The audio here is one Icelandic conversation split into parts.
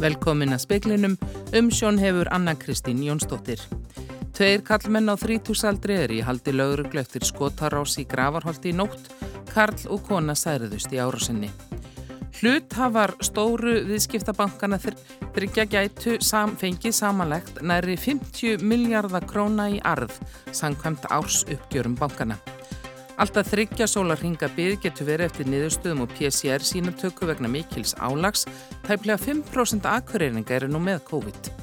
Velkomin að speiklinum, um sjón hefur Anna Kristín Jónsdóttir. Tveir kallmenn á þrítúsaldri er í haldi löguruglu eftir skotarás í gravarholti í nótt, Karl og kona særiðust í árásinni. Hluthafar stóru viðskiptabankana þryggja gætu sam, fengið samanlegt næri 50 miljardar króna í arð sangkvæmt árs uppgjörum bankana. Alltaf þryggja sólarhinga byggð getur verið eftir niðurstöðum og PCR sínatöku vegna mikils álags. Tæplega 5% akkureyringa eru nú með COVID.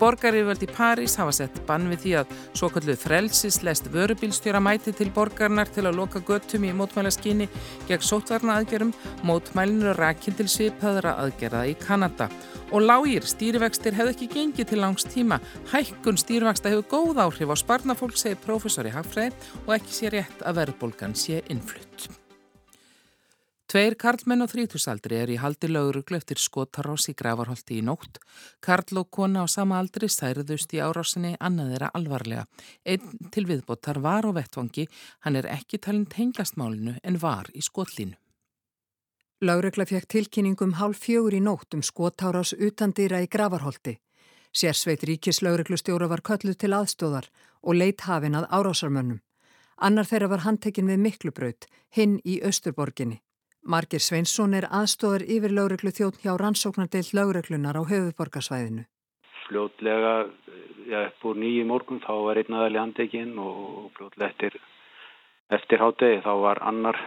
Borgaríðvöld í París hafa sett bann við því að svo kallu frelsislest vörubílstjóra mæti til borgarnar til að loka göttum í mótmælaskyni gegn sótvarna aðgerum. Mótmælinu rækinn til svipaðra aðgerða í Kanada og lágir stýrivextir hefði ekki gengið til langs tíma. Hækkun stýrivexta hefur góð áhrif á sparnafólk, segir professor í Hagfræði og ekki sé rétt að verðbólgan sé innflutt. Tveir karlmenn og þrítusaldri er í haldi lauruglu eftir skotarás í gravarholti í nótt. Karl og kona á sama aldri særiðust í árásinni annaðira alvarlega. Einn til viðbóttar var á vettvangi, hann er ekki talin tengjastmálinu en var í skotlínu. Láregla fekk tilkynningum hálf fjögur í nótt um skotárás utandýra í Gravarholti. Sérsveit ríkislaureglustjóra var kölluð til aðstóðar og leitt hafin að árásarmönnum. Annar þeirra var handtekinn við Miklubraut, hinn í Östurborginni. Margir Sveinsson er aðstóðar yfir laureglu þjótt hjá rannsóknardeilt laureglunar á höfuborgarsvæðinu. Fljótlega, já, upp úr nýju morgun þá var einn aðali handtekinn og fljótlega eftir, eftir hátegi þá var annar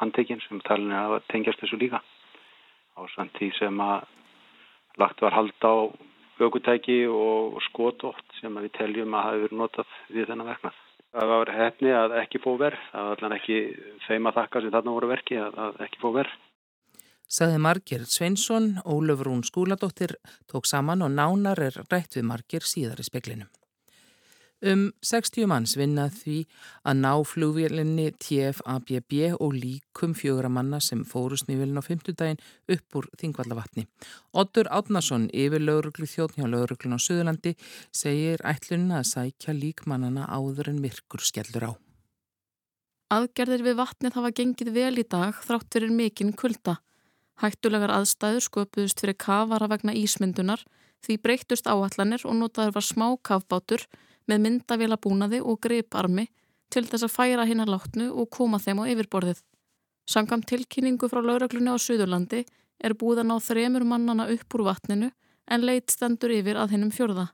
handtekinn sem talin er að tengjast þessu líka á samt því sem að lagt var hald á aukutæki og skotótt sem við teljum að hafi verið notað við þennan verknað. Það var hefni að ekki fó verð, það var allan ekki þeim að þakka sem þarna voru verki að ekki fó verð. Saði Margir Sveinsson, Ólöfur Rún skúladóttir tók saman og nánar er rætt við Margir síðar í speklinum. Um 60 manns vinnað því að ná flugvélinni TFABB og líkum fjögra manna sem fórust nývélin á fymtudaginn upp úr Þingvallavatni. Otur Átnason, yfir lauruglu þjóðn hjá lauruglun á Suðurlandi, segir ætlunna að sækja líkmannana áður en myrkur skellur á. Aðgerðir við vatnið hafa gengið vel í dag þrátt fyrir mikinn kulda. Hættulegar aðstæður sköpuðust fyrir kafara vegna ísmyndunar því breytust áallanir og notaður var smá kafbátur með myndavélabúnaði og griparmi til þess að færa hinn að látnu og koma þeim á yfirborðið. Sangam tilkynningu frá lauraglunni á Suðurlandi er búið að ná þremur mannana upp úr vatninu en leit stendur yfir að hinnum fjörða.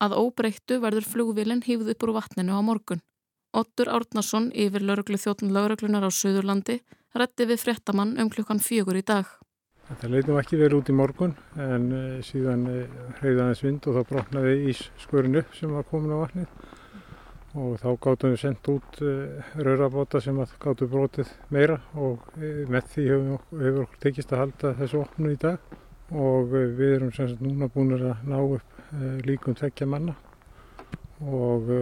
Að óbreyttu verður flugvílinn hýfð upp úr vatninu á morgun. Ottur Árnason yfir lauruglu þjóttun lauruglunar á Suðurlandi rétti við frettamann um klukkan fjögur í dag. Þetta leitum ekki verið út í morgun en uh, síðan uh, hreyðaðins vind og þá brotnaði ís skurinn upp sem var komin á vatnið og þá gáttum við sendt út uh, raurabóta sem gáttu brotið meira og með því hefur, okkur tekist að halda þessu opnu í dag og við erum sem sagt núna búin að ná upp líkum tvekja manna og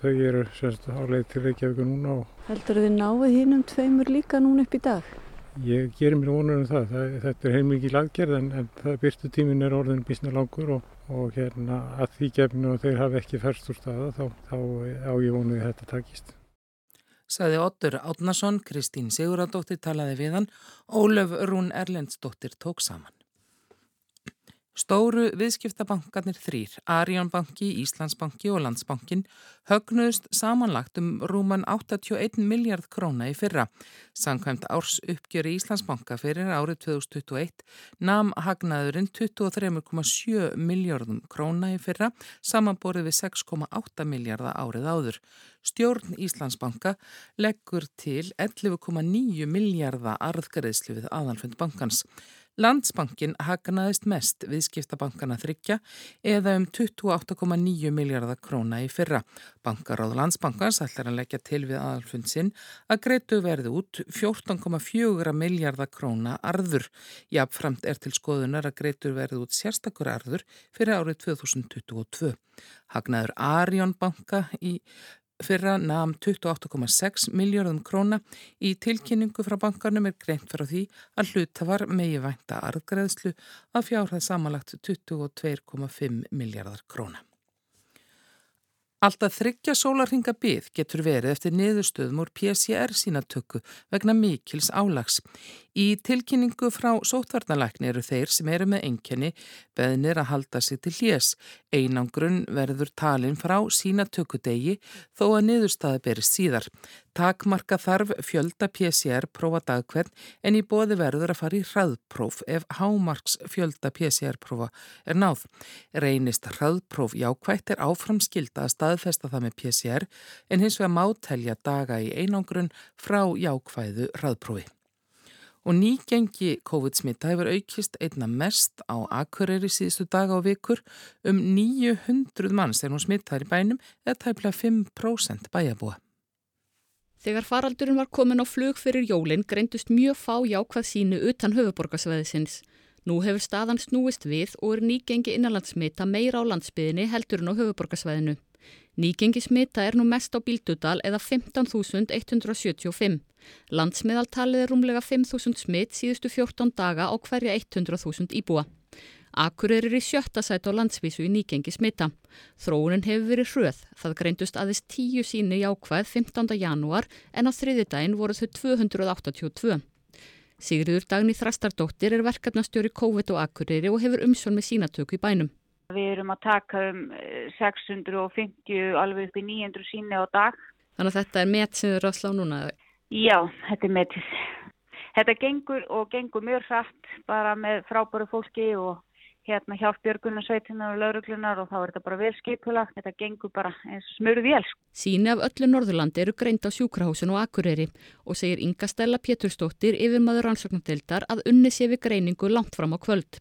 þau eru sem sagt á leið til Reykjavík núna. Heldur þið náðu hínum tveimur líka núna upp í dag? Ég gerir mér vonur um það. það þetta er heilmikið laggerð en, en það byrstu tímin er orðin bísna langur og, og hérna að því gefnu og þeir hafa ekki færst úr staða þá, þá á ég vonuði þetta takist. Saði Ottur Átnason, Kristín Siguradóttir talaði við hann, Ólöf Rún Erlendsdóttir tók saman. Stóru viðskiptabankarnir þrýr, Arjónbanki, Íslandsbanki og Landsbankin högnuðust samanlagt um rúman 81 miljard króna í fyrra. Sankvæmt árs uppgjöri Íslandsbanka fyrir árið 2021 nam hagnaðurinn 23,7 miljardum króna í fyrra samanborið við 6,8 miljardar árið áður. Stjórn Íslandsbanka leggur til 11,9 miljardar arðgreðslu við aðalfund bankans. Landsbankin hagnaðist mest viðskiptabankana þryggja eða um 28,9 miljardar króna í fyrra. Bankaráð landsbankans ætlar að leggja til við aðalfund sinn að greitu verði út 14,4 miljardar króna arður. Jafnframt er til skoðunar að greitur verði út sérstakur arður fyrir árið 2022. Hagnaður Arjón banka í fyrra namn 28,6 miljardum króna. Í tilkynningu frá bankarnum er greint frá því að hlutafar megi vænta arðgreðslu að fjárhæð samanlagt 22,5 miljardar króna. Alltaf þryggja sólarhinga byggð getur verið eftir niðurstöðum úr PCR sínatöku vegna mikils álags. Í tilkynningu frá sótvarnalækni eru þeir sem eru með enkenni beðnir að halda sig til hljés. Einangrun verður talin frá sínatökudegi þó að niðurstaði berist síðar. Takmarka þarf fjölda PCR prófa dagkvenn en í bóði verður að fara í hraðpróf ef hámarks fjölda PCR prófa er náð. Reynist hraðpróf jákvætt er áframskilda að staðfesta það með PCR en hins vegar mátelja daga í einangrun frá jákvæðu hraðprófi og nýgengi COVID-smitta hefur aukist einna mest á Akureyri síðustu daga og vikur um 900 manns þegar hún smittar í bænum eða tæplega 5% bæjabúa. Þegar faraldurinn var komin á flug fyrir jólinn greindust mjög fá jákvæð sínu utan höfuborgarsveðisins. Nú hefur staðan snúist við og er nýgengi innanlandsmita meira á landsbyðinni heldur en á höfuborgarsveðinu. Nýgengi smita er nú mest á Bíldudal eða 15.175. Landsmiðaltalið er rúmlega 5.000 smitt síðustu 14 daga á hverja 100.000 íbúa. Akureyri er í sjötta sætt á landsvísu í nýgengi smita. Þróunin hefur verið hröð. Það greindust aðeins 10 síni jákvæð 15. janúar en á þriði daginn voru þau 282. Sigriður Dagni Þrastardóttir er verkefnastjóri COVID og Akureyri og hefur umsjón með sínatöku í bænum. Við erum að taka um 650 eh, alveg upp í 900 síni á dag. Þannig að þetta er met sem þið eru að slá núna? Já, þetta er metið. Þetta gengur og gengur mjög hratt bara með frábæru fólki og hérna hjálp björgunarsveitinar og lauruglunar og þá er þetta bara vel skipulagt, þetta gengur bara eins vél. Sko. Síni af öllu Norðurlandi eru greint á sjúkrahúsin og Akureyri og segir Inga Stella Péturstóttir yfir maður rannsóknumdeldar að unni sé við greiningu langt fram á kvöld.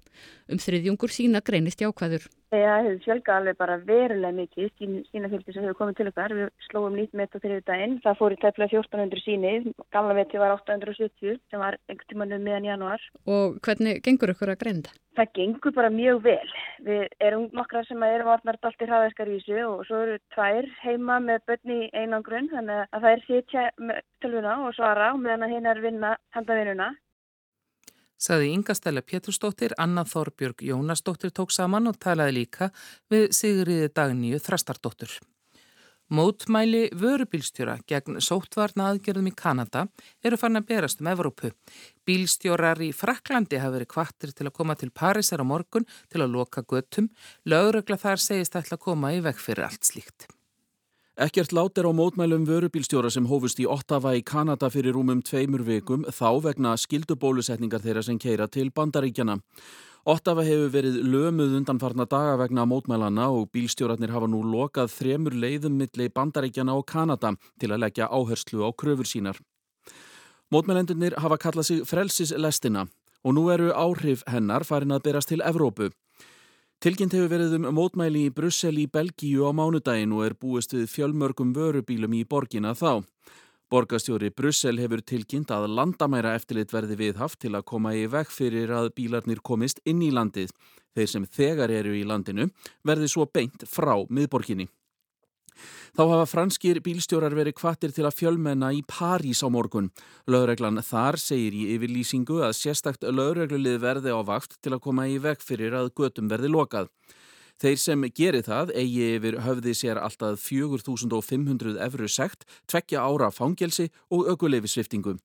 Um þriðjungur sína greinist jákvæður. Það hefur fjölga alveg bara verulega mikið sín, sínafylgdi sem hefur komið til okkar. Við slóum nýtt met á þriðu daginn. Það fór í tæplega 1400 síni. Gamla meti var 870 sem var einhvern tímanum meðan januar. Og hvernig gengur ykkur að greinda? Það gengur bara mjög vel. Við erum nokkra sem erum orðnart allt í hraðæskarísu og svo eru tvær heima með börni í einangrun. Þannig að það er sitja tölvuna og svara og meðan að hérna er vinna handavinnuna saði Ingastæla Pétursdóttir, Anna Þorbjörg Jónasdóttir tók saman og talaði líka við Sigriði Dagníu Þrastardóttur. Mótmæli vörubílstjóra gegn sóttvarna aðgerðum í Kanada eru fann að berast um Evrópu. Bílstjórar í Fraklandi hafa verið kvartir til að koma til Parísar á morgun til að loka göttum. Laurögla þar segist ætla að koma í vekk fyrir allt slíkt. Ekkert lát er á mótmælum vörubílstjóra sem hófust í Ottawa í Kanada fyrir rúmum tveimur vikum þá vegna skildubólusetningar þeirra sem keira til bandaríkjana. Ottawa hefur verið lömuð undanfarna daga vegna mótmælana og bílstjóratnir hafa nú lokað þremur leiðum milli bandaríkjana og Kanada til að leggja áherslu á kröfur sínar. Mótmælendunir hafa kallað sig frelsislestina og nú eru áhrif hennar farin að berast til Evrópu. Tilkynnt hefur verið um mótmæli í Brussel í Belgíu á mánudagin og er búist við fjölmörgum vörubílum í borgina þá. Borgastjóri Brussel hefur tilkynnt að landamæra eftirlit verði viðhaft til að koma í vekk fyrir að bílarnir komist inn í landið. Þeir sem þegar eru í landinu verði svo beint frá miðborginni. Þá hafa franskir bílstjórar verið kvattir til að fjölmenna í París á morgun. Lögreglan þar segir í yfirlýsingu að sérstakt lögreglulið verði á vakt til að koma í vekk fyrir að götum verði lokað. Þeir sem gerir það eigi yfir höfði sér alltaf 4.500 efru sekt, tvekja ára fangelsi og ökuleifisviftingu.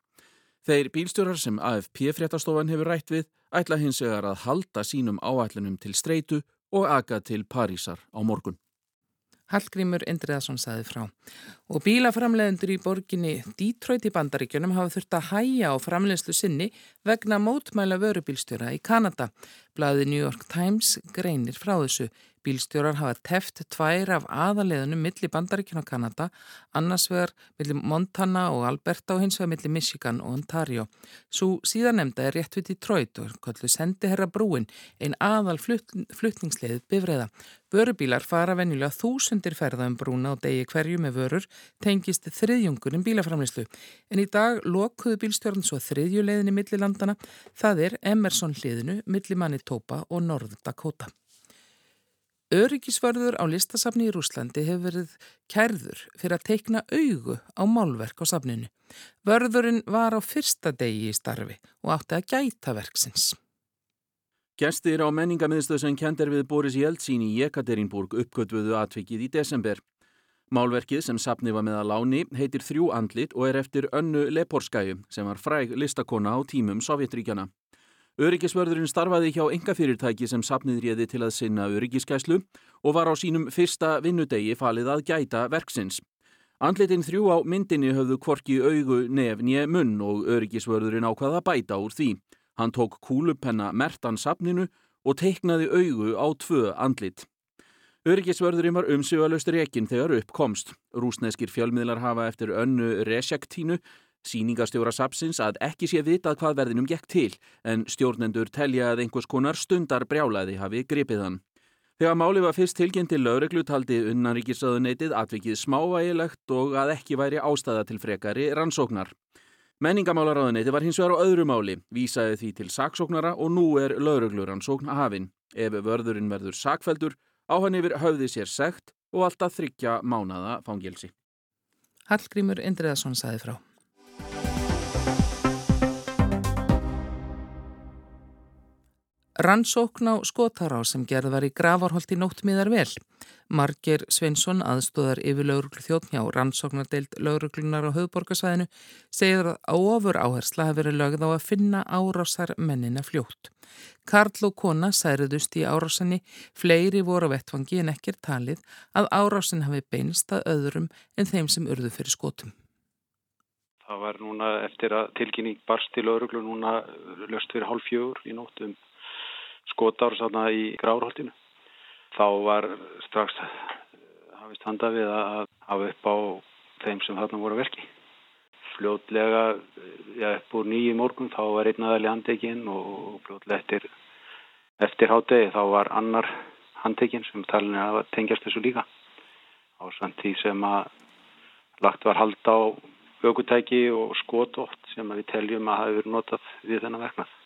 Þeir bílstjórar sem AFP fréttastofan hefur rætt við ætla hins vegar að halda sínum áætlunum til streitu og aga til Parísar á morgun. Hallgrímur Indriðarsson saði frá. Og bílaframleðendur í borginni Detroit í bandaríkjunum hafa þurft að hæja á framleðslu sinni vegna mótmæla vörubílstjóra í Kanada. Blaði New York Times greinir frá þessu. Bílstjórar hafa teft tvær af aðaleðunum millir bandaríkjun og Kanada, annars vegar millir Montana og Alberta og hins vegar millir Michigan og Ontario. Svo síðan nefnda er rétt við Detroit og kallu sendi herra brúin einn aðal flutt, fluttningsleið bifræða. Vörubílar fara venjulega þúsundir ferða um brúna og degi hverju með vörur tengist þriðjungunum bílaframlislu. En í dag lokuðu bílstjórn svo þriðjuleiðinni millilandana, það er Emerson hliðinu millir Manitoba og Norð Dakota. Öryggisvörður á listasafni í Rúslandi hefur verið kærður fyrir að teikna augu á málverk á safninu. Vörðurinn var á fyrsta degi í starfi og átti að gæta verksins. Gestir á menningamiðstöð sem kendir við Boris Jeltsin í Jekaterinburg uppgötvuðu atvikið í desember. Málverkið sem sapni var með að láni heitir Þrjú andlit og er eftir önnu Leporskæju sem var fræg listakona á tímum Sovjetríkjana. Öryggisvörðurinn starfaði hjá engafyrirtæki sem sapnið réði til að sinna öryggiskæslu og var á sínum fyrsta vinnudegi falið að gæta verksins. Andlitin þrjú á myndinni höfðu kvorki augu, nef, nýje munn og öryggisvörðurinn ákvaða bæta úr því. Hann tók kúlupenna mertan sapninu og teiknaði augu á tvö andlit. Öryggisvörðurinn var umsjöfalust rekin þegar upp komst. Rúsneskir fjölmiðlar hafa eftir önnu resjaktínu Sýningastjóra sapsins að ekki sé vitað hvað verðinum gekk til en stjórnendur telja að einhvers konar stundar brjálaði hafi gripið hann. Þegar máli var fyrst tilkynnt til lögreglu taldi unnaríkisraðuneytið atvikið smávægilegt og að ekki væri ástæða til frekari rannsóknar. Menningamálaráðuneyti var hins vegar á öðru máli, vísaði því til saksóknara og nú er lögreglurannsókn hafinn. Ef vörðurinn verður sakveldur Á hann yfir höfði sér segt og alltaf þryggja mánada fangilsi. Hallgrímur Indriðarsson saði frá. Rannsókn á skotará sem gerð var í gravarholt í nóttmiðar vel. Marger Sveinsson, aðstóðar yfir lauruglu þjóttn hjá rannsóknardeild lauruglunar á höfuborgarsvæðinu, segir að ofur áhersla hafi verið lögð á að finna árásar mennina fljótt. Karl og kona særuðust í árásinni, fleiri voru á vettfangi en ekkir talið að árásin hafi beinst að öðrum en þeim sem urðu fyrir skotum. Það var núna eftir að tilkynning barst til lauruglu núna löst fyrir hálf fjögur í nóttum skotár svona í grárholtinu. Þá var strax hafist handa við að hafa upp á þeim sem þarna voru verki. Fljótlega, já, upp úr nýju morgun þá var einn aðali handekinn og fljótlega eftir, eftir hátegi þá var annar handekinn sem talin að tengjast þessu líka. Á samt því sem að lagt var hald á aukutæki og skotótt sem við teljum að hafi verið notað við þennan verknað.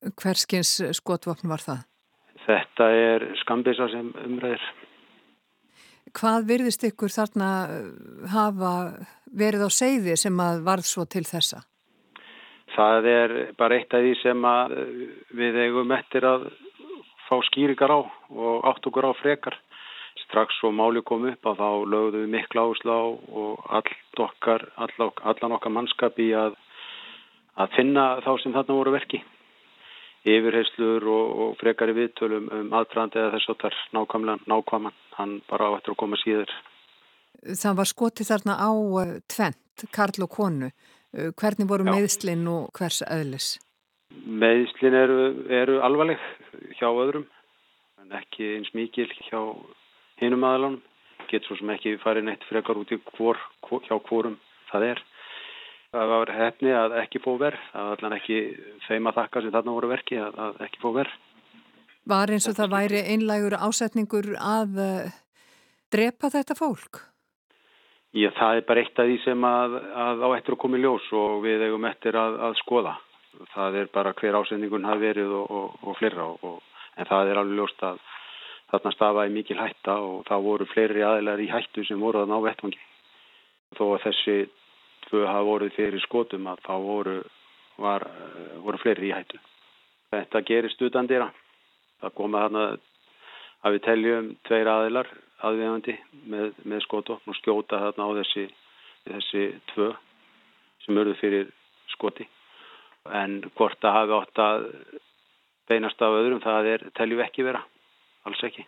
Hverskins skotvopn var það? Þetta er skambisa sem umræðir. Hvað virðist ykkur þarna uh, hafa verið á segði sem að varð svo til þessa? Það er bara eitt af því sem við eigum eftir að fá skýringar á og átt okkur á frekar. Strax svo máli kom upp að þá lögðum við miklu áslá og all okkar, all, allan okkar mannskap í að, að finna þá sem þarna voru verki yfirheyslur og, og frekari viðtölum um aðdraðandi eða þess að það er nákvæmlega nákvæman, hann bara á eftir að koma síður. Það var skotið þarna á uh, tvent, Karl og konu. Uh, hvernig voru Já. meðslinn og hvers öðlis? Meðslinn eru, eru alvarleg hjá öðrum, en ekki eins mikil hjá hinum aðalánum. Getur svo sem ekki farið neitt frekar út í hvor, hjá hvorum það er. Það var hefni að ekki fó verð, það var allan ekki þeim að þakka sem þarna voru verki að, að ekki fó verð. Var eins og það væri einlægur ásetningur að uh, drepa þetta fólk? Já, það er bara eitt af því sem að, að á eftir að koma í ljós og við eigum eftir að, að skoða. Það er bara hver ásetningun hafi verið og, og, og fleira og, en það er alveg ljóst að þarna stafaði mikil hætta og það voru fleiri aðeinar í hættu sem voru að ná vettvangi. Þó að þessi tvö hafa voruð fyrir skotum að þá voru, var, voru fleiri í hættu. Þetta gerist utandira. Það koma þarna að við teljum tveir aðilar aðviðandi með, með skotofn og skjóta þarna á þessi, þessi tvö sem eruð fyrir skoti. En hvort að hafi átt að beinast af öðrum það er, teljum ekki vera. Alls ekki.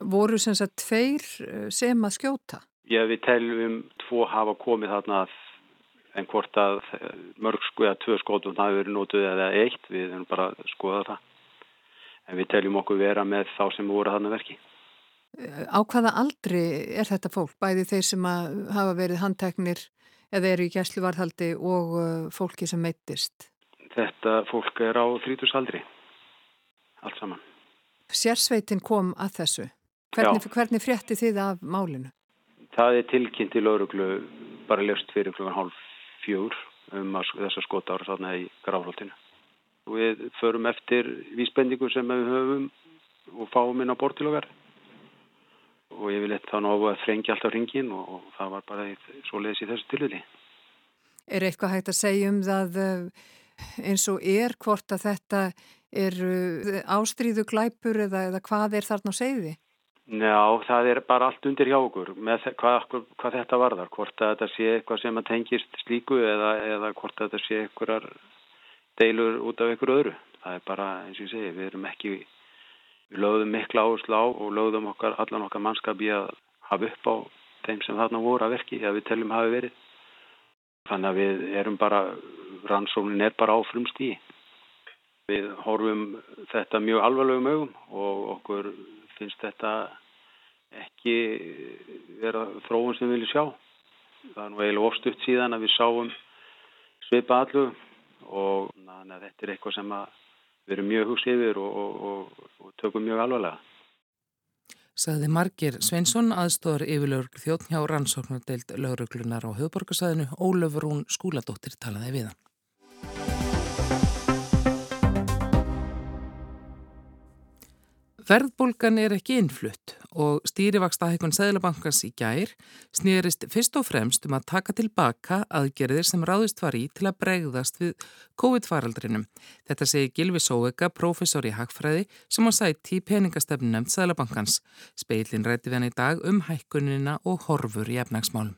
Voru sem sagt tveir sem að skjóta? Já, við teljum tvo hafa komið þarna en hvort að mörg sko eða tvö skótum það hefur verið nótuð eða eitt, við erum bara að skoða það. En við teljum okkur vera með þá sem voru þarna verki. Á hvaða aldri er þetta fólk, bæði þeir sem hafa verið handteknir eða eru í gæsluvarðhaldi og uh, fólki sem meittist? Þetta fólk er á þrítusaldri, allt saman. Sérsveitin kom að þessu. Hvernig, hvernig frétti þið af málinu? Það er tilkynnt í lauruglu bara löst fyrir klukkan hálf fjúr um þessar skotára sána í gráflótinu. Við förum eftir vísbendingu sem við höfum og fáum inn á bortilogar og ég vil eitthvað ná að frengja alltaf ringin og það var bara svo leiðis í þessu tilvili. Er eitthvað hægt að segja um það eh, eins og er hvort að þetta er ástríðu glæpur eða, eða hvað er þarna á segði? Já, það er bara allt undir hjá okkur með hvað, hvað þetta varðar, hvort að þetta sé eitthvað sem að tengist slíku eða, eða hvort að þetta sé eitthvað deilur út af einhverju öðru. Það er bara, eins og ég segi, við erum ekki, við lögðum mikla áherslu á og lögðum okkar, allan okkar mannskap í að hafa upp á þeim sem þarna voru að verki, að við teljum hafi verið. Þannig að við erum bara, rannsóknin er bara á frumstíði. Við horfum þetta mjög alvarlegum augum og okkur finnst þetta ekki vera þróun sem við viljum sjá. Það er nú eiginlega ofstutt síðan að við sáum svipa allu og na, þetta er eitthvað sem við erum mjög hugsið yfir og, og, og, og tökum mjög alvarlega. Saði Margir Sveinsson, aðstóðar yfirlögur þjóttn hjá rannsóknardeild lauruglunar á höfuborgarsæðinu, Ólöfur hún skúladóttir talaði við hann. Verðbólgan er ekki innflutt og stýrivakstahækun Sæðlabankans í gær snýrist fyrst og fremst um að taka tilbaka aðgerðir sem ráðist var í til að bregðast við COVID-faraldrinum. Þetta segir Gilvi Sóega, professor í Hagfræði, sem á sæti í peningastefnu nefnd Sæðlabankans. Speilin rætti við hann í dag um hækkunina og horfur í efnagsmálum.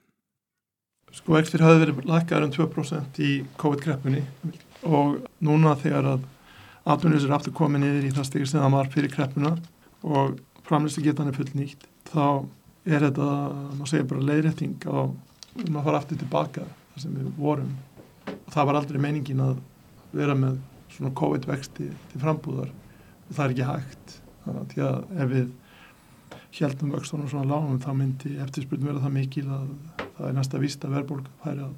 Sko ekstir hafi verið lækkaður um 2% í COVID-kreppunni og núna þegar að atvinnus er aftur komið niður í það stegir sem það var fyrir kreppuna og framlistu getan er fullt nýtt þá er þetta, maður segir bara leiðrætting á um að fara aftur tilbaka þar sem við vorum. Og það var aldrei meiningin að vera með svona COVID-vexti til frambúðar. Og það er ekki hægt. Því að ef við heldum vöxtunum svona lágum þá myndi eftirspilnum vera það mikil að það er næsta vísta verðbólk færi að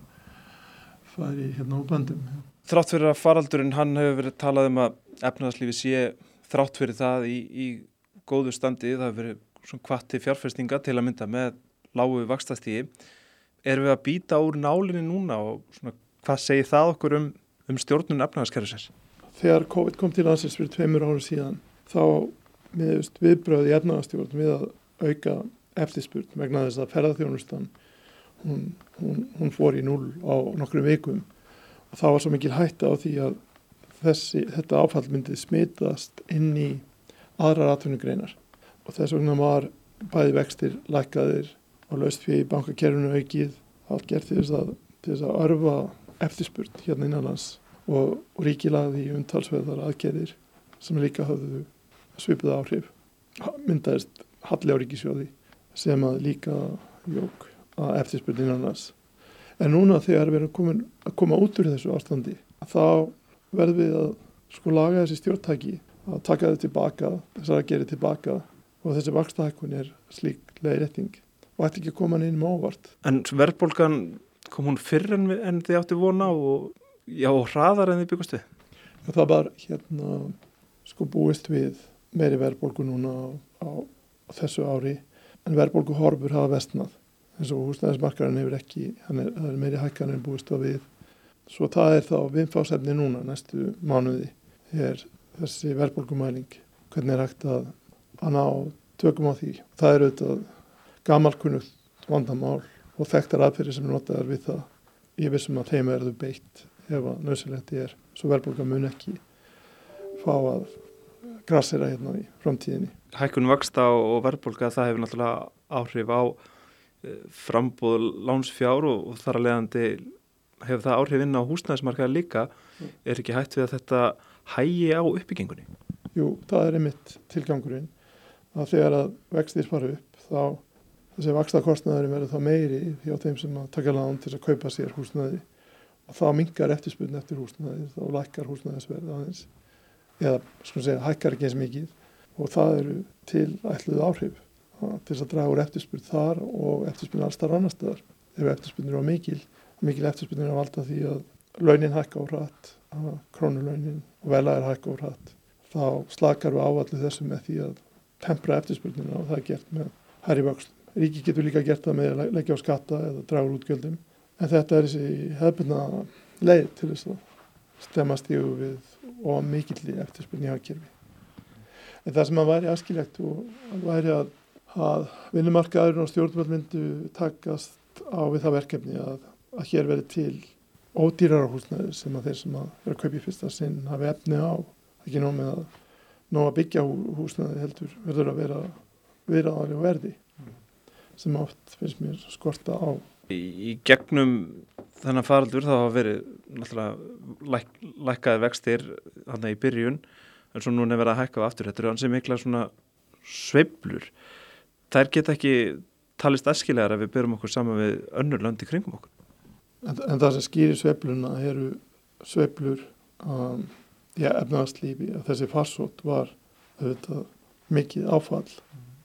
færi hérna úr böndum Þrátt fyrir að faraldurinn hann hefur verið talað um að efnaðarslífi sé þrátt fyrir það í, í góðu standi, það hefur verið svona kvatti fjárfestinga til að mynda með lágu vakstastígi. Erum við að býta úr nálinni núna og svona, hvað segir það okkur um, um stjórnun efnaðarskerfisins? Þegar COVID kom til landsins fyrir tveimur ára síðan þá miðust viðbröði efnaðarstjórn við að auka eftirspurt vegna þess að ferðarþjónustan hún, hún, hún fór í núl á nokkru vikum og það var svo mikil hætta á því að þessi, þetta áfall myndi smitast inn í aðrar atvinnugreinar. Og þess vegna var bæði vextir lækkaðir og laust fyrir bankakerfinu aukið. Allt gert til þess að, til þess að örfa eftirspurt hérna innanlands og, og ríkilaði umtalsveðar aðgerðir sem líka hafðu svipið áhrif myndaðist halli á ríkisjóði sem að líka jók að eftirspurt innanlands En núna þegar við erum komin að koma út úr þessu ástandi þá verðum við að sko laga þessi stjórntæki að taka þau tilbaka, þessar að gera tilbaka og þessi vakstahækkun er slík leiðrætting og ætti ekki að koma inn með ávart. En verðbólgan kom hún fyrr en, en þið átti vona og já, hraðar en þið? Já, það var hérna sko búist við meiri verðbólgu núna á, á, þessu ári en verðbólgu horfur hafa vestnað eins og húsnæðismarkarinn hefur ekki, er, það er meiri hækkan en búist á við. Svo það er þá viðfásefni núna næstu mánuði er þessi verðbólkumæling, hvernig er hægt að, að ná tökum á því. Það er auðvitað gamalkunnugt vandamál og þekktar aðferði sem er notaðar við það. Ég vissum að þeim er þau beitt ef að nöðsilegt er, svo verðbólka mun ekki fá að grassera hérna í framtíðinni. Hækkun vaksta og verðbólka það hefur náttúrulega áhrif á frambóð lánsfjár og, þar að leiðandi hefur það áhrif inn á húsnæðismarkaði líka mm. er ekki hægt við að þetta hægi á uppbyggingunni? Jú, það er einmitt tilgangurinn. Að þegar að vextir fara upp þá þessi vakstakostnaðurinn verður þá meiri hjá þeim sem að taka lán til að kaupa sér húsnæði. Og þá mingar eftirspunni eftir húsnæði þá lækkar húsnæðisverð aðeins. Eða svona segja hækkar ekki eins mikið. Og það eru til ætluð áhrif til þess að draga úr eftirspurn þar og eftirspurn alls þar annar staðar. Ef eftirspurn eru á mikil, mikil eftirspurn eru að valda því að launin hækka á hratt, krónulaunin og velaðir hækka á hratt. Þá slakar við áallu þessu með því að tempra eftirspurnina og það er gert með hærri vöxlum. Ríki getur líka gert það með að leggja á skatta eða draga úr útgjöldum. En þetta er þessi hefðbunna leið til þess að stemast í við og mikill eftirspurn í hagkerfi. En það sem að væri askilegt og væri að að vinnumarkaðurinn og stjórnvöld myndu takast á við það verkefni að, að hér veri til ódýrar á húsnæði sem að þeir sem að vera að kaupa í fyrsta sinn hafi efni á, ekki nóg með að nóg að byggja húsnæði heldur verður að vera viðræðari og verði sem oft finnst mér skorta á. Í, í gegnum þennan faraldur þá hafa verið náttúrulega læk, lækkaði vextir hann í byrjun en svo núna er verið að hækka á aftur. Þetta eru ansið mikla svona sveiblur. Þær geta ekki talist askilegar ef við byrjum okkur saman við önnur löndi kringum okkur. En, en það sem skýrir sveibluna eru sveiblur um, í efnaðarslífi að þessi farsót var auðvitað mikið áfall.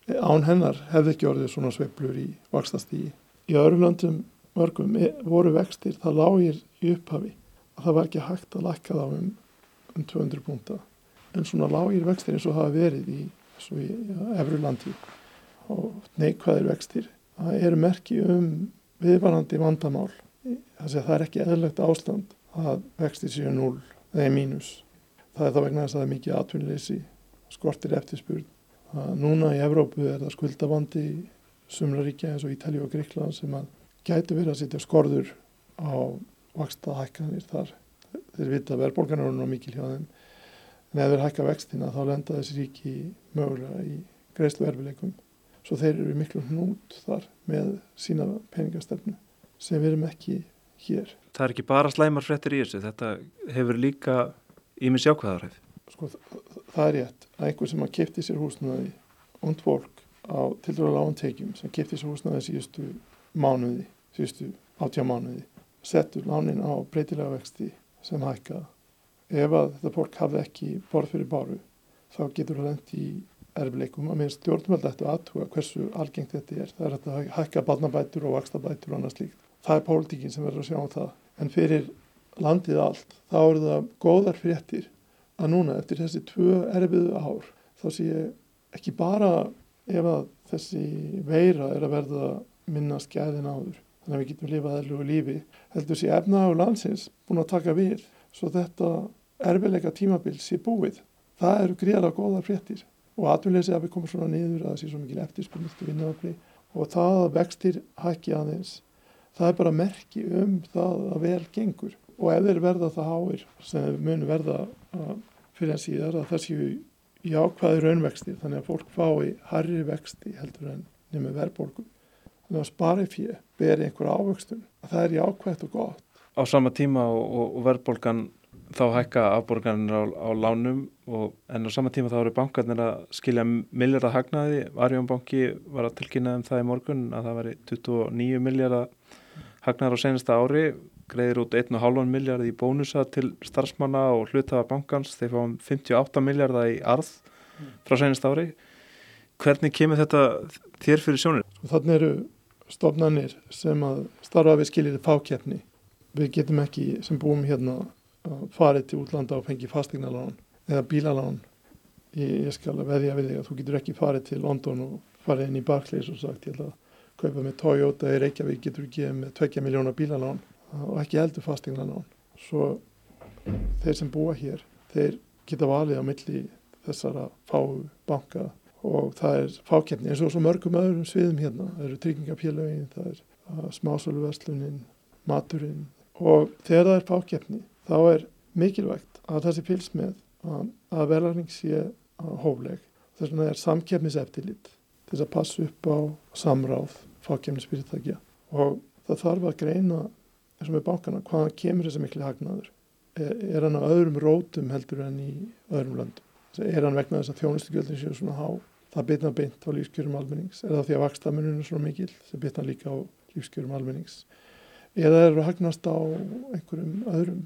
Án hennar hefði ekki orðið svona sveiblur í vakstastígi. Í öðrum löndum mörgum voru vextir, það lágir í upphafi að það var ekki hægt að lækka þá um, um 200 púnta. En svona lágir vextir eins og hafa verið í, í Efrulandi og neikvæðir vextir. Það eru merki um viðvarandi vandamál. Það er ekki eðlögt ástand að vextir séu 0 eða mínus. Það er þá vegna þess að það er mikið atvinnleysi, skortir eftirspurn. Núna í Evrópu er það skuldavandi í sumlaríkja eins og Ítali og Gríkland sem að gæti verið að setja skorður á vaksta hækkanir þar. Þeir vita að verðbólgan er nú mikil hjá þeim. En ef þeir hækka vextina þá lenda þessi ríki mögulega í greiðslu erfileikum. Svo þeir eru miklu hnút þar með sína peningastefnu sem við erum ekki hér. Það er ekki bara slæmar frettir í þessu, þetta hefur líka ímins jákvæðarhæf. Sko það er rétt að einhver sem að kipti sér húsnaði und fólk á til dæru lágan tekjum sem kipti sér húsnaði síðustu mánuði, síðustu áttjá mánuði, settur lánin á breytilega vexti sem hækka. Ef að þetta fólk hafði ekki borð fyrir báru þá getur það lendi í erfleikum að minnst stjórnvöld ættu aðtuga hversu algengt þetta er. Það er að hækka barnabætur og vakstabætur og annað slíkt. Það er pólitíkin sem verður að sjá um það. En fyrir landið allt þá eru það góðar fréttir að núna eftir þessi tvö erfiðu ár þá sé ég ekki bara ef að þessi veira er að verða minna skæðin áður þannig að við getum lifað erlugu lífi heldur sé efnaður landsins búin að taka við svo þetta erfiðleika tímabil sé búið það eru gríðarlega góða fréttir og atvinnleysi að við komum svona niður að það sé svo mikil eftirspunniðt vinnaðafli og það að vextir hækki aðeins það er bara merki um það að vel gengur. Og ef þeir verða það háir sem mun verða fyrir en síðar að það séu í ákvaði raunvexti þannig að fólk fái harri vexti heldur en nefnir verðbólgu. Þannig að spari fyrir beri einhver ávöxtun. Að það er í ákvæðt og gott. Á sama tíma og, og, og verðbólgan þá hækka afborganir á, á lánum og, en á sama tíma þá eru bankarnir að skilja miljardar hagnaði Arjónbanki var að tilkynna um það í morgun að það væri 29 miljardar hagnaðar á senasta ári greiðir út 1,5 miljard í bónusa til starfsmanna og hlutafa bankans. Þeir fáum 58 miljardar í arð frá senast ári. Hvernig kemur þetta þér fyrir sjónir? Þannig eru stofnanir sem að starfa við skilir fákjefni við getum ekki sem búum hérna farið til útlanda og fengi fastegnalán eða bílalán ég, ég skal veðja við þig að þú getur ekki farið til London og farið inn í Barclays og sagt ég ætla að kaupa með Toyota í Reykjavík getur ekki með 2 miljóna bílalán og ekki heldur fastinglana svo þeir sem búa hér þeir geta valið á milli þessara fáu banka og það er fákjefni eins og svo mörgum öðrum sviðum hérna. Það eru tryggingapélagin, það er uh, smásöluverslunin, maturinn. Og þegar það er fákjefni þá er mikilvægt að sé fylgst með að, verðarning sé hófleg. Þess vegna er samkjefniseftillit til þess að passa upp á samráð fákjefnisfyrirtækja og það þarf að greina eins og með bankana, hvaðan kemur þessi miklu hagnaður? Er, er hann á öðrum rótum heldur en í öðrum löndum? Er hann vegna þess að þjónustugjöldin séu svona há? Það bitna beint á lífskjörum almennings. Er það því að vakstamunum er svona mikil? Það bitna líka á lífskjörum almennings. Eða er það hagnast á einhverjum öðrum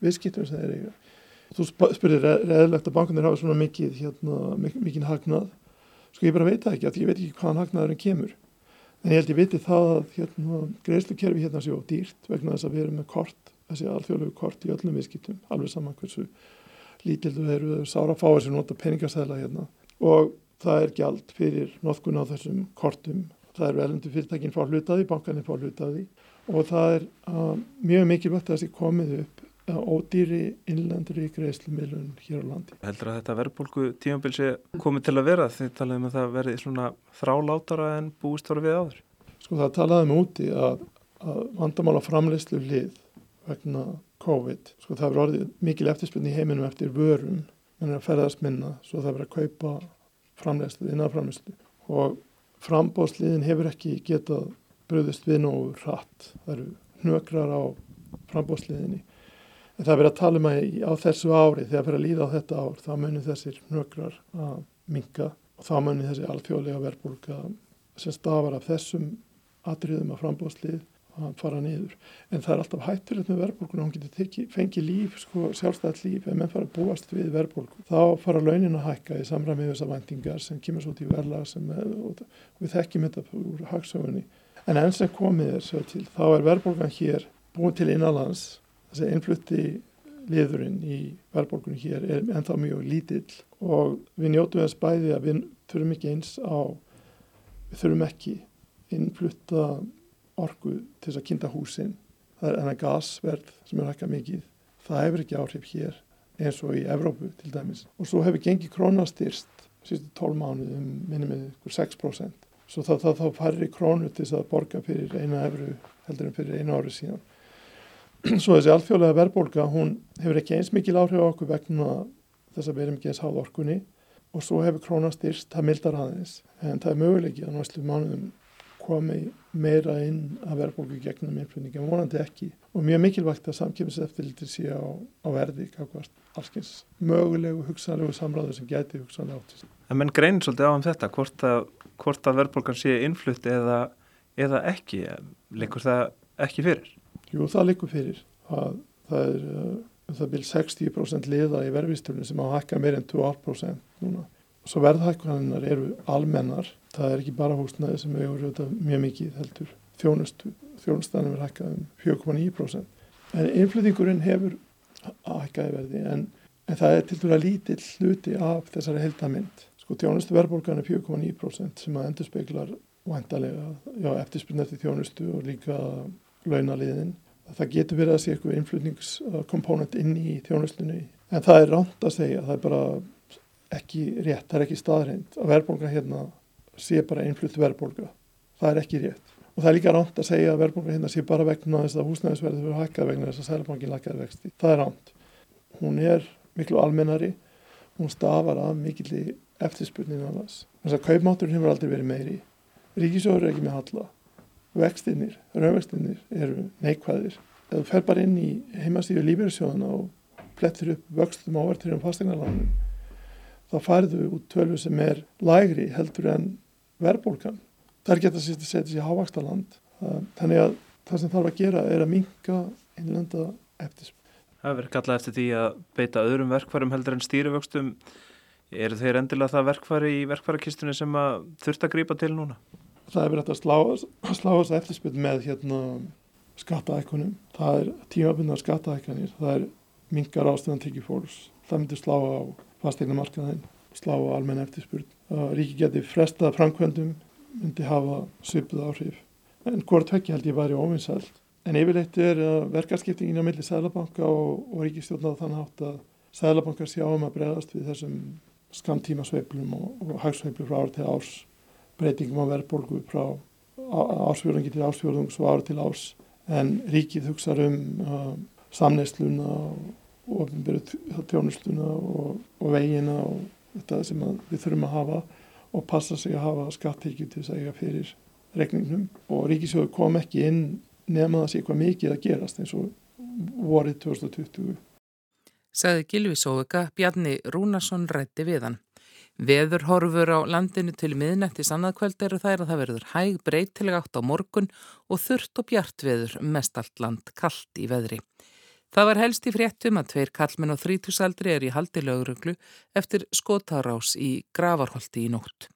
viðskiptum sem þeir eiga? Þú spurðir reðilegt að bankanir hafa svona mikið, hérna, mikið hagnað. Sko ég bara veit það ekki, ég veit ekki hvaðan hagnaðurinn kemur. En ég held ég viti það að hérna, greiðslukerfi hérna séu dýrt vegna þess að við erum með kort, þessi alþjóðlegu kort í öllum viðskiptum, alveg saman hversu lítildu þeir eru sára fáir sem nota peningastæðla hérna og það er gjald fyrir notkun á þessum kortum. Það eru elendu fyrirtækinn fá hlutaði, bankaninn fá hlutaði og það er uh, mjög mikilvægt að þessi komið ódýri innlendri greiðslumilun hér á landi. Heldur að þetta verðbólku tímanbilsi komið til að vera því talaðum að það verði svona þrálátara en búist voru við áður? Sko það talaðum úti að, að vandamála framleyslu lið vegna COVID. Sko það verður orðið mikil eftirspunni í heiminum eftir vörum, menn er að ferðast minna svo það verður að kaupa framleyslu, innanframleyslu og frambóðsliðin hefur ekki getað bröðist við nógu hratt. Það eru hnökrar á frambóðsliðinni. En það er verið að tala um að á þessu ári, þegar fyrir að líða á þetta ár, þá munir þessir hnökrar að minka og þá munir þessi alþjóðlega verbulga sem stafar af þessum atriðum að frambóðslið að fara niður. En það er alltaf hættilegt með verbulgun og hún getur teki, fengið líf, sko, sjálfstæðt líf, ef menn fara að búast við verbulgun. Þá fara launin að hækka í samræmið þessar vendingar sem kemur svo til verla sem við þekkjum þetta úr hagsögunni. En enn sem komið er svo til, þá er verbulgan hér búin til innanlands, þessi innflutti liðurinn í verðbólkunni hér er ennþá mjög lítill og við njótu þess bæði að við þurfum ekki eins á, við þurfum ekki innflutta orgu til þess að kynnta húsin. Það er enna gasverð sem er hækka mikið. Það hefur ekki áhrif hér eins og í Evrópu til dæmis. Og svo hefur gengið krónastyrst sístu tól mánuð um minnum með 6%. Svo þá, þá, þá farir í krónu til þess að borga fyrir eina evru heldur en fyrir einu ári síðan. Svo þessi alþjóðlega verðbólka, hún hefur ekki eins mikil áhrif á okkur vegna þess að við erum ekki eins háð orkunni og svo hefur krónastyrst, það mildar aðeins. En það er möguleikið að náttúrulega mánuðum komi meira inn að verðbólku gegnum innflutningi, vonandi ekki. Og mjög mikilvægt að samkjöfniseftiliti sé á, á verði, kakvart, allskyns mögulegu, hugsanlegu samræður sem gæti hugsanlega áttist. En menn greinir svolítið á um þetta, hvort að, hvort að verðbólkan sé innflutt eða, eða ekki, leikur það ekki fyrir? Jú, það leikur fyrir. Það, það er uh, það byrj 60% liða í verðvisturinn sem á að hækka meir en 2% núna. Svo verðhækkanir eru almennar það er ekki bara húsnæði sem hefur auðvitað mjög mikið heldur þjónustu, þjónustanum er hækkað um 4,9% en innflyttingurinn hefur hækkaði verði en, en það er til dæla lítill hluti af þessari heldamind sko þjónustu verðbólgan er 4,9% sem að endur speiklar vantarlega, já eftirspiln eftir þjónustu og líka launaliðin það getur verið að sé eitthvað innflutningskomponent inn í þjónustunni en það er ránt að segja, það er bara ekki rétt, það er ekki staðreind að verðbólgan hérna sé bara einflutt verðbólga. Það er ekki rétt. Og það er líka ránt að segja að verðbólga hérna sé bara vegna þess að húsnæðisverði fyrir hækkað vegna þess að sælbankin lakkaði vexti. Það er ránt. Hún er miklu almennari, hún stafar að mikilli eftirspurnin annars. Þess að kaupmátturinn hefur aldrei verið meiri. Ríkisjóður er ekki með halla. Vextinnir, raunvextinnir eru neikvæðir. Ef þú fer bara inn í heimastíðu lífeyrisjóðana og plettir upp vöxtum ávertir um fastegnarlánum þá farðu út tölvu sem er lægri heldur en verðbólkan. Það er gett að setja sér í hávaksta land. Þannig að það sem þarf að gera er að minka innlenda eftir. Það verður kallað eftir því að beita öðrum verkvarum heldur en stýrivöxtum. Er þeir endilega það verkvari í verkvarakistunni sem að þurft að grýpa til núna? Það er verið að slá, slá þess að eftirspil með hérna, skattaækunum. Það er tímabunna skattaækanir. Það er minkar ástöðan tekið fólks. Það myndir slá á fastegnamarkaðin, slá á almenna eftirspurn. Ríki geti frestað framkvæmdum, myndi hafa svipuð áhrif. En hvort vekki held ég væri óvinsælt. En yfirleitt er verkarskiptingin á milli Sælabanka og, og Ríkistjórnað þannig átt að Sælabankar sjá um að bregðast við þessum skamtíma sveiplum og, og hagsveiplu frá ár til árs, breytingum á verðbólgu frá ársfjörðungi til ársfjörðungs og ár til árs. En ríkið hugsa um uh, samnesluna og ofinbyrju þjónustuna og, og vegina og þetta sem við þurfum að hafa og passa sig að hafa skattekju til þess að eiga fyrir regningnum og Ríkisjóður kom ekki inn nefn að það sé eitthvað mikið að gerast eins og vorið 2020. Saði Gilvi Sóvika, Bjarni Rúnarsson rætti við hann. Veðurhorfur á landinu til miðnættis annaðkvöld eru þær að það verður hæg breytileg átt á morgun og þurft og bjart veður mest allt land kallt í veðri. Það var helst í fréttum að tveir kallmenn á þrítúsaldri er í haldi lögruglu eftir skotarás í gravarholti í nótt.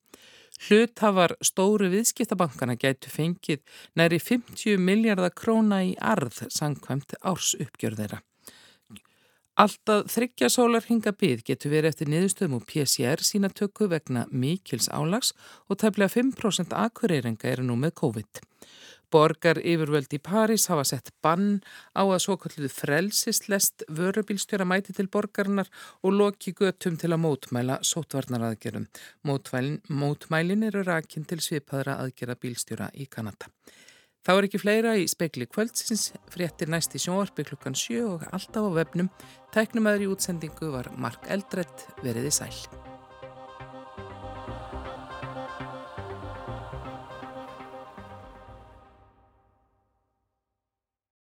Hlutafar stóru viðskiptabankana gætu fengið næri 50 miljardar króna í arð sangkvæmt árs uppgjörðeira. Alltaf þryggja sólar hinga byggð getur verið eftir niðurstöðum og PCR sína tökku vegna mikils álags og tefnilega 5% akureyringa eru nú með COVID. Borgar yfirvöld í París hafa sett bann á að svo kalluðu frelsislest vörubílstjóra mæti til borgarnar og loki göttum til að mótmæla sótvarnaraðgerum. Mótmælin, mótmælin eru rakin til svipaðra aðgera bílstjóra í Kanada. Þá er ekki fleira í spekli kvöldsins, fréttir næst í sjónvarpi klukkan 7 og alltaf á vefnum. Tæknumæður í útsendingu var Mark Eldredd, veriði sæl.